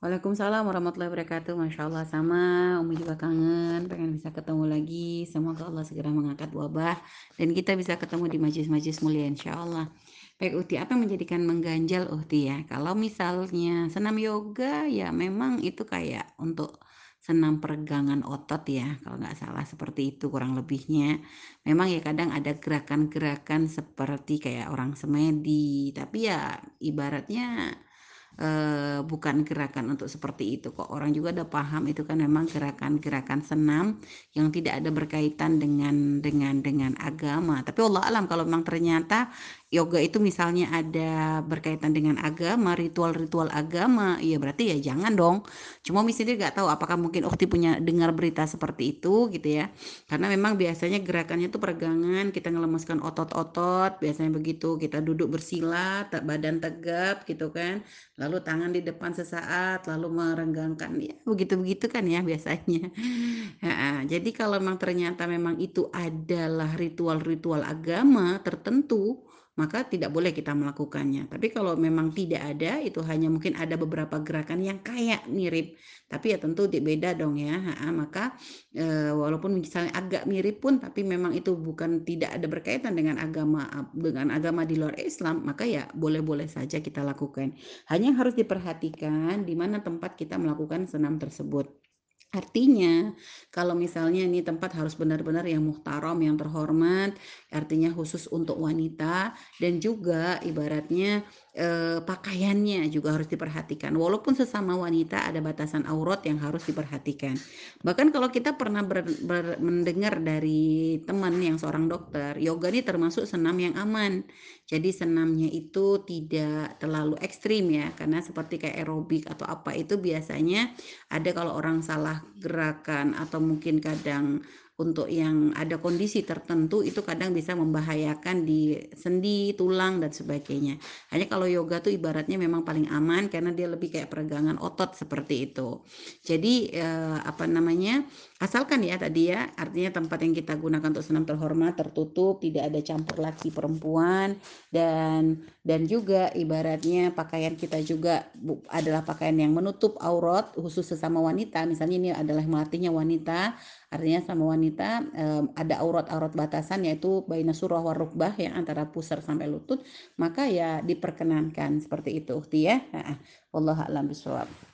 Waalaikumsalam warahmatullahi wabarakatuh. Masya Allah sama, Umi juga kangen, pengen bisa ketemu lagi. Semoga Allah segera mengangkat wabah dan kita bisa ketemu di majlis-majlis mulia insya Allah. Baik Uhti, apa yang menjadikan mengganjal Uhti ya? Kalau misalnya senam yoga ya memang itu kayak untuk senam peregangan otot ya, kalau nggak salah seperti itu kurang lebihnya. Memang ya kadang ada gerakan-gerakan seperti kayak orang semedi, tapi ya ibaratnya uh, bukan gerakan untuk seperti itu kok. Orang juga udah paham itu kan memang gerakan-gerakan senam yang tidak ada berkaitan dengan dengan dengan agama. Tapi Allah alam kalau memang ternyata yoga itu misalnya ada berkaitan dengan agama, ritual-ritual agama, ya berarti ya jangan dong. Cuma misalnya nggak tahu apakah mungkin Ukti punya dengar berita seperti itu gitu ya. Karena memang biasanya gerakannya itu peregangan, kita ngelemaskan otot-otot, biasanya begitu, kita duduk bersila, badan tegap gitu kan. Lalu tangan di depan sesaat, lalu merenggangkan ya begitu-begitu kan ya biasanya. Nah, jadi kalau memang ternyata memang itu adalah ritual-ritual agama tertentu, maka tidak boleh kita melakukannya. Tapi kalau memang tidak ada, itu hanya mungkin ada beberapa gerakan yang kayak mirip, tapi ya tentu beda dong ya. Maka e, walaupun misalnya agak mirip pun, tapi memang itu bukan tidak ada berkaitan dengan agama dengan agama di luar Islam, maka ya boleh-boleh saja kita lakukan. Hanya harus diperhatikan di mana tempat kita melakukan senam tersebut. Artinya, kalau misalnya ini tempat harus benar-benar yang muhtaram, yang terhormat, artinya khusus untuk wanita dan juga ibaratnya eh, pakaiannya juga harus diperhatikan. Walaupun sesama wanita ada batasan aurat yang harus diperhatikan. Bahkan kalau kita pernah ber, ber, mendengar dari teman yang seorang dokter, yoga ini termasuk senam yang aman. Jadi senamnya itu tidak terlalu ekstrim ya, karena seperti kayak aerobik atau apa itu biasanya ada kalau orang salah gerakan atau mungkin kadang untuk yang ada kondisi tertentu itu kadang bisa membahayakan di sendi, tulang dan sebagainya. Hanya kalau yoga tuh ibaratnya memang paling aman karena dia lebih kayak peregangan otot seperti itu. Jadi eh, apa namanya? Asalkan ya tadi ya, artinya tempat yang kita gunakan untuk senam terhormat tertutup, tidak ada campur laki perempuan dan dan juga ibaratnya pakaian kita juga adalah pakaian yang menutup aurat khusus sesama wanita. Misalnya ini adalah melatihnya wanita Artinya sama wanita ada aurat-aurat batasan yaitu baina surah warukbah yang antara pusar sampai lutut, maka ya diperkenankan seperti itu, ya. Allah a'lam bishawab.